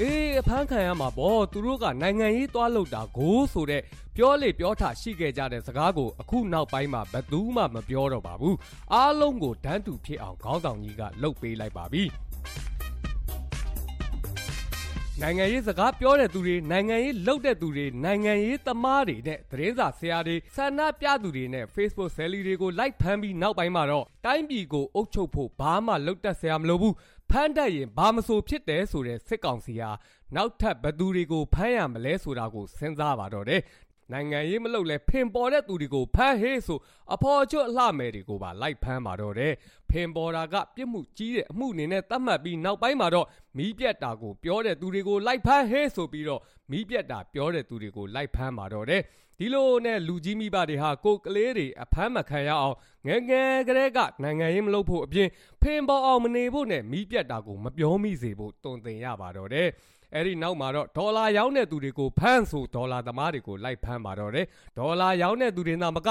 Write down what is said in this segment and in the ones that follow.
အေးအဖမ်းခံရမှာပေါ့သူတို့ကနိုင်ငံရေးသွားလို့တာကိုဆိုတဲ့ပြောလေပြောထရှိခဲ့ကြတဲ့စကားကိုအခုနောက်ပိုင်းမှာဘယ်သူမှမပြောတော့ပါဘူးအားလုံးကိုတန်းတူဖြစ်အောင်ခေါင်းဆောင်ကြီးကလှုပ်ပေးလိုက်ပါပြီနိုင်ငံရေးစကားပြောတဲ့သူတွေနိုင်ငံရေးလှုပ်တဲ့သူတွေနိုင်ငံရေးသမားတွေနဲ့သတင်းစာဆရာတွေဆန္ဒပြသူတွေနဲ့ Facebook ဆယ်လီတွေကိုလိုက်ဖမ်းပြီးနောက်ပိုင်းမှာတော့တိုင်းပြည်ကိုအုပ်ချုပ်ဖို့ဘာမှလှုပ်တတ်ဆရာမလိုဘူး ဖမ်းတတ်ရင်ဘာမဆိုဖြစ်တယ်ဆိုတဲ့စစ်ကောင်စီဟာနောက်ထပ်ဘသူတွေကိုဖမ်းရမလဲဆိုတာကိုစဉ်းစားပါတော့တယ်နိုင်ငံရေးမလုပ်လဲဖင်ပေါ်တဲ့သူတွေကိုဖမ်းဟေးဆိုအဖော်ချွတ်အလှမယ်တွေကိုပါလိုက်ဖမ်းပါတော့တယ် ဖင်ပေါ်တာကပြစ်မှုကြီးတဲ့အမှုအနေနဲ့သတ်မှတ်ပြီးနောက်ပိုင်းမှာတော့မီးပြတ်တာကိုပြောတဲ့သူတွေကိုလိုက်ဖမ်းဟေးဆိုပြီးတော့မီးပြတ်တာပြောတဲ့သူတွေကိုလိုက်ဖမ်းပါတော့တယ်ဒီလိုနဲ့လူကြီးမိဘတွေဟာကိုကလေးတွေအဖမ်းမခံရအောင်ငယ်ငယ်ကလေးကနိုင်ငံရေးမလုပ်ဖို့အပြင်ဖင်ပေါ်အောင်မနေဖို့နဲ့မီးပြတ်တာကိုမပြောမိစေဖို့တုံသင်ရပါတော့တယ်အဲ့ဒီနောက်မှာတော့ဒေါ်လာရောင်းတဲ့သူတွေကိုဖမ်းဆိုဒေါ်လာသမားတွေကိုလိုက်ဖမ်းပါတော့တယ်ဒေါ်လာရောင်းတဲ့သူတွေသာမက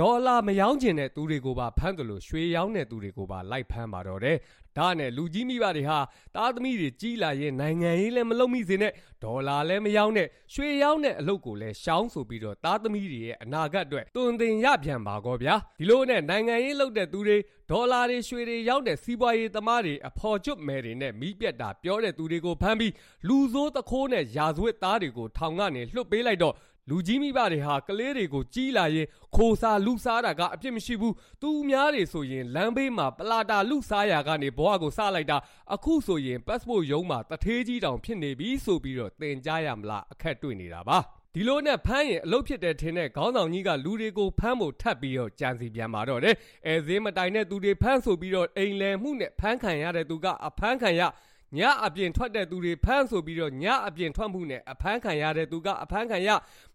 ဒေါ်လာမရောင်းကျင်တဲ့သူတွေကိုပါဖမ်းတယ်လို့ရွှေရောင်းတဲ့သူတွေကိုပါလိုက်ဖမ်းပါတော့တယ်ဒါနဲ့လူကြီးမိဘတွေဟာသားသမီးတွေကြီးလာရင်နိုင်ငံရေးလည်းမလုပ်မိစေနဲ့ဒေါ်လာလည်းမရောင်းနဲ့ရွှေရောင်းတဲ့အလုပ်ကိုလည်းရှောင်းဆိုပြီးတော့သားသမီးတွေရဲ့အနာဂတ်အတွက်တွင်တင်ရပြန်ပါကောဗျာဒီလိုနဲ့နိုင်ငံရေးလုပ်တဲ့သူတွေဒေါ်လာတွေရွှေတွေရောက်တဲ့စီးပွားရေးသမားတွေအဖော်ကျွတ်မယ်တွေနဲ့မိပြက်တာပြောတဲ့သူတွေကိုဖမ်းပြီးလူဆိုးတခိုးနဲ့ရာဇဝတ်သားတွေကိုထောင်ကနေလွှတ်ပေးလိုက်တော့ လူကြီးမိဘတွေဟာကလေးတွေကိုကြီးလာရင်ခိုစားလူစားတာကအပြစ်မရှိဘူးသူများတွေဆိုရင်လမ်းဘေးမှာပလာတာလူစားရာကနေဘဝကိုစလိုက်တာအခုဆိုရင် passport ရုံးမှာတထေးကြီးတောင်ဖြစ်နေပြီဆိုပြီးတော့တင်ကြရမလားအခက်တွေ့နေတာပါဒီလိုနဲ့ဖမ်းရင်အလုပ်ဖြစ်တဲ့ထင်တဲ့ခေါင်းဆောင်ကြီးကလူတွေကိုဖမ်းဖို့ထပ်ပြီးတော့ကြံစီပြန်มาတော့တယ်အဲဈေးမတိုင်တဲ့သူတွေဖမ်းဆိုပြီးတော့အိမ်လယ်မှုနဲ့ဖမ်းခံရတဲ့သူကအဖမ်းခံရ ညအပြင်ထွက်တဲ့သူတွေဖမ်းဆိုပြီးတော့ညအပြင်ထွက်မှုနဲ့အဖမ်းခံရတဲ့သူကအဖမ်းခံရ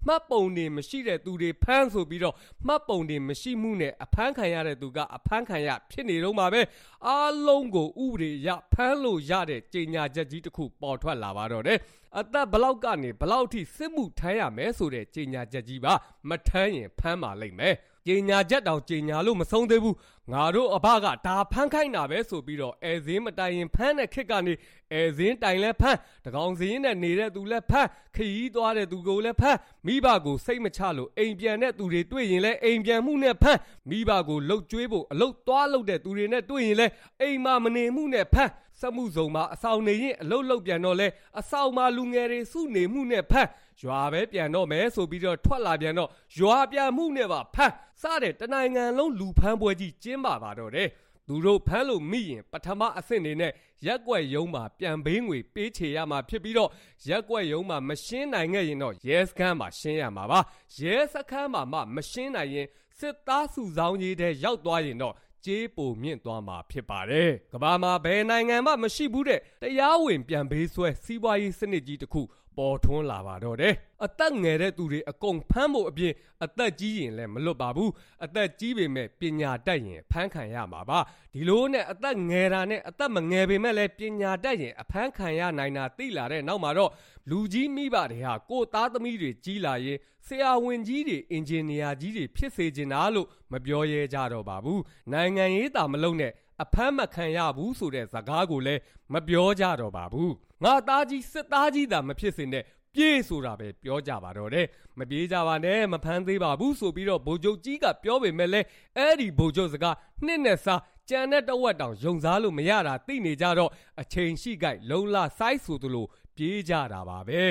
မှတ်ပုံတွေမရှိတဲ့သူတွေဖမ်းဆိုပြီးတော့မှတ်ပုံတွေမရှိမှုနဲ့အဖမ်းခံရတဲ့သူကအဖမ်းခံရဖြစ်နေတော့မှာပဲအားလုံးကိုဥပဒေရဖမ်းလို့ရတဲ့ကြေညာချက်ကြီးတစ်ခုပေါ်ထွက်လာပါတော့တယ်အသက်ဘလောက်ကနေဘလောက်ထိစစ်မှုထမ်းရမယ်ဆိုတဲ့ကြေညာချက်ကြီးပါမထမ်းရင်ဖမ်းပါလိမ့်မယ်ကြေညာချက်တောင်ကြေညာလို့မဆုံးသေးဘူးငါတို့အဘကဒါဖမ်းခိုင်းတာပဲဆိုပြီးတော့အဲစင်းမတိုင်ရင်ဖမ်းတဲ့ခစ်ကနေအဲစင်းတိုင်လဲဖမ်းတကောင်စင်းနဲ့နေတဲ့သူလဲဖမ်းခရီးသွားတဲ့သူကိုလဲဖမ်းမိဘကိုစိတ်မချလို့အိမ်ပြန်တဲ့သူတွေတွေ့ရင်လဲအိမ်ပြန်မှုနဲ့ဖမ်းမိဘကိုလှုပ်ကြွေးဖို့အလုတ်သွားလုပ်တဲ့သူတွေနဲ့တွေ့ရင်လဲအိမ်မှာမနေမှုနဲ့ဖမ်း စက်မှုစုံမှာအဆောင်နေရင်အလုတ်လုတ်ပြန်တော့လဲအဆောင်မှာလူငယ်တွေစုနေမှုနဲ့ဖမ်းရွာပဲပြန်တော့မယ်ဆိုပြီးတော့ထွက်လာပြန်တော့ရွာပြန်မှုနဲ့ပါဖမ်းစတဲ့တနိုင်ငံလုံးလူဖမ်းပွဲကြီးကျင်းပါပါတော့တယ်သူတို့ဖမ်းလို့မိရင်ပထမအဆင့်နေနဲ့ရက်ွက်ယုံမှာပြန်ဘေးငွေပေးချေရမှာဖြစ်ပြီးတော့ရက်ွက်ယုံမှာမရှင်းနိုင်ခဲ့ရင်တော့ရဲစခန်းမှာရှင်းရမှာပါရဲစခန်းမှာမှမရှင်းနိုင်ရင်စစ်သားစုဆောင်ရေးတဲ့ရောက်သွားရင်တော့ ကြေးပိုမြင့်သွားမှာဖြစ်ပါတယ်။ကမ္ဘာမှာဘယ်နိုင်ငံမှမရှိဘူးတဲ့တရားဝင်ပြန်ပေးဆွဲစီးပွားရေးစနစ်ကြီးတစ်ခုပေါ်ထွန်းလာပါတော့တယ်။အသက်ငယ်တဲ့သူတွေအကုန်ဖမ်းဖို့အပြင်အသက်ကြီးရင်လည်းမလွတ်ပါဘူး။အသက်ကြီးပေမဲ့ပညာတတ်ရင်ဖမ်းခံရမှာပါ။ဒီလိုနဲ့အသက်ငယ်တာနဲ့အသက်မငယ်ပေမဲ့လည်းပညာတတ်ရင်အဖမ်းခံရနိုင်တာသိလာတဲ့နောက်မှာတော့လူကြီးမိဘတွေဟာကိုသားသမီးတွေကြီးလာရင်ဆရာဝန်ကြီးတွေအင်ဂျင်နီယာကြီးတွေဖြစ်စေချင်တာလို့မပြောရဲကြတော့ပါဘူး။နိုင်ငံရေးတာမလုံးနဲ့အဖမ်းမခံရဘူးဆိုတဲ့ဇာကားကိုလည်းမပြောကြတော့ပါဘူး ငါသားကြီးစစ်သားကြီးသာမဖြစ်စင်တဲ့ပြေးဆိုတာပဲပြောကြပါတော့တယ်မပြေးကြပါနဲ့မဖမ်းသေးပါဘူးဆိုပြီးတော့ဗိုလ်ချုပ်ကြီးကပြောပေမဲ့လဲအဲ့ဒီဗိုလ်ချုပ်စကားနှစ်နဲ့စားကြံတဲ့တဝက်တောင်ယုံစားလို့မရတာသိနေကြတော့အချိန်ရှိကြိုက်လုံလာစိုက်ဆိုသလိုပြေးကြတာပါပဲ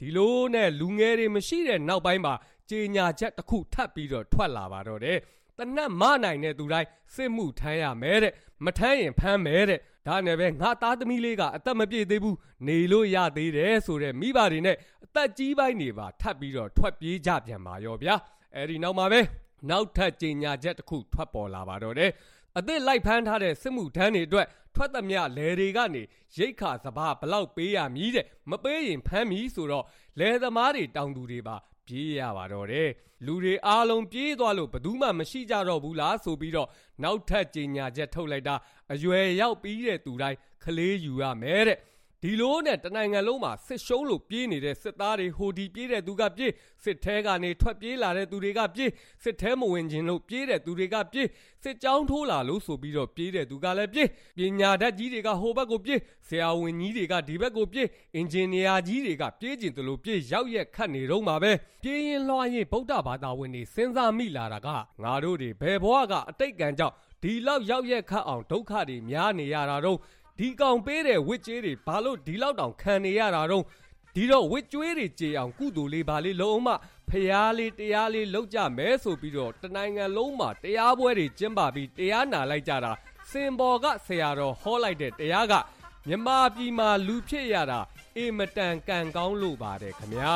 ဒီလိုနဲ့လူငယ်တွေမရှိတဲ့နောက်ပိုင်းမှာကြေညာချက်တစ်ခုထပ်ပြီးတော့ထွက်လာပါတော့တယ် တနတ်မနိုင်တဲ့သူတိုင်းစစ်မှုထမ်းရမယ်တဲ့မထမ်းရင်ဖမ်းမယ်တဲ့ဒါနဲ့ပဲငါသားသမီးလေးကအသက်မပြည့်သေးဘူးနေလို့ရသေးတယ်ဆိုတဲ့မိဘတွေနဲ့အသက်ကြီးပိုင်းတွေပါထပ်ပြီးတော့ထွက်ပြေးကြပြန်ပါရောဗျာအဲ့ဒီနောက်မှာပဲနောက်ထပ်ကြေညာချက်တစ်ခုထွက်ပေါ်လာပါတော့တယ်အသစ်လိုက်ဖမ်းထားတဲ့စစ်မှုထမ်းတွေအတွက်ထွက်သမျှလယ်တွေကနေရိတ်ခါစဘာဘလောက်ပေးရမည်တဲ့မပေးရင်ဖမ်းမည်ဆိုတော့လယ်သမားတွေတောင်သူတွေပါ ပြေးရပါတော့တယ်လူတွေအားလုံးပြေးသွားလို့ဘယ်သူမှမရှိကြတော့ဘူးလားဆိုပြီးတော့နောက်ထပ်ကြေညာချက်ထုတ်လိုက်တာအရွယ်ရောက်ပြီးတဲ့သူတိုင်းခလေးယူရမယ်တဲ့ ဒီလိုနဲ့တနိုင်ငံလုံးမှာစစ်ရှုံးလို့ပြေးနေတဲ့စစ်သားတွေဟိုဒီပြေးတဲ့သူကပြေးစစ်ထဲကနေထွက်ပြေးလာတဲ့သူတွေကပြေးစစ်ထဲမဝင်ခြင်းလို့ပြေးတဲ့သူတွေကပြေးစစ်ကြောင်းထိုးလာလို့ဆိုပြီးတော့ပြေးတဲ့သူကလည်းပြေးပညာတတ်ကြီးတွေကဟိုဘက်ကိုပြေးဆရာဝန်ကြီးတွေကဒီဘက်ကိုပြေးအင်ဂျင်နီယာကြီးတွေကပြေးကျင်တယ်လို့ပြေးရောက်ရက်ခတ်နေတော့မှာပဲပြေးရင်လွှားရင်ဗုဒ္ဓဘာသာဝင်တွေစဉ်းစားမိလာတာကငါတို့တွေဘယ်ဘဝကအတိတ်ကံကြောင့်ဒီလောက်ရောက်ရက်ခတ်အောင်ဒုက္ခတွေများနေရတာတော့ ဒီကောင်ပေးတဲ့ဝစ်ကြေးတွေဘာလို့ဒီလောက်တောင်ခံနေရတာတော့ဒီတော့ဝစ်ကျွေးတွေကြေအောင်ကုသိုလ်လေးပါလေးလုံးအောင်မှဖျားလေးတရားလေးလောက်ကြမဲဆိုပြီးတော့တနိုင်ငံလုံးမှာတရားပွဲတွေကျင်းပပြီးတရားနာလိုက်ကြတာစင်ဘော်ကဆရာတော်ဟောလိုက်တဲ့တရားကမြမပြည်မှာလူဖြစ်ရတာအေမတန်ကံကောင်းလို့ပါတယ်ခမညာ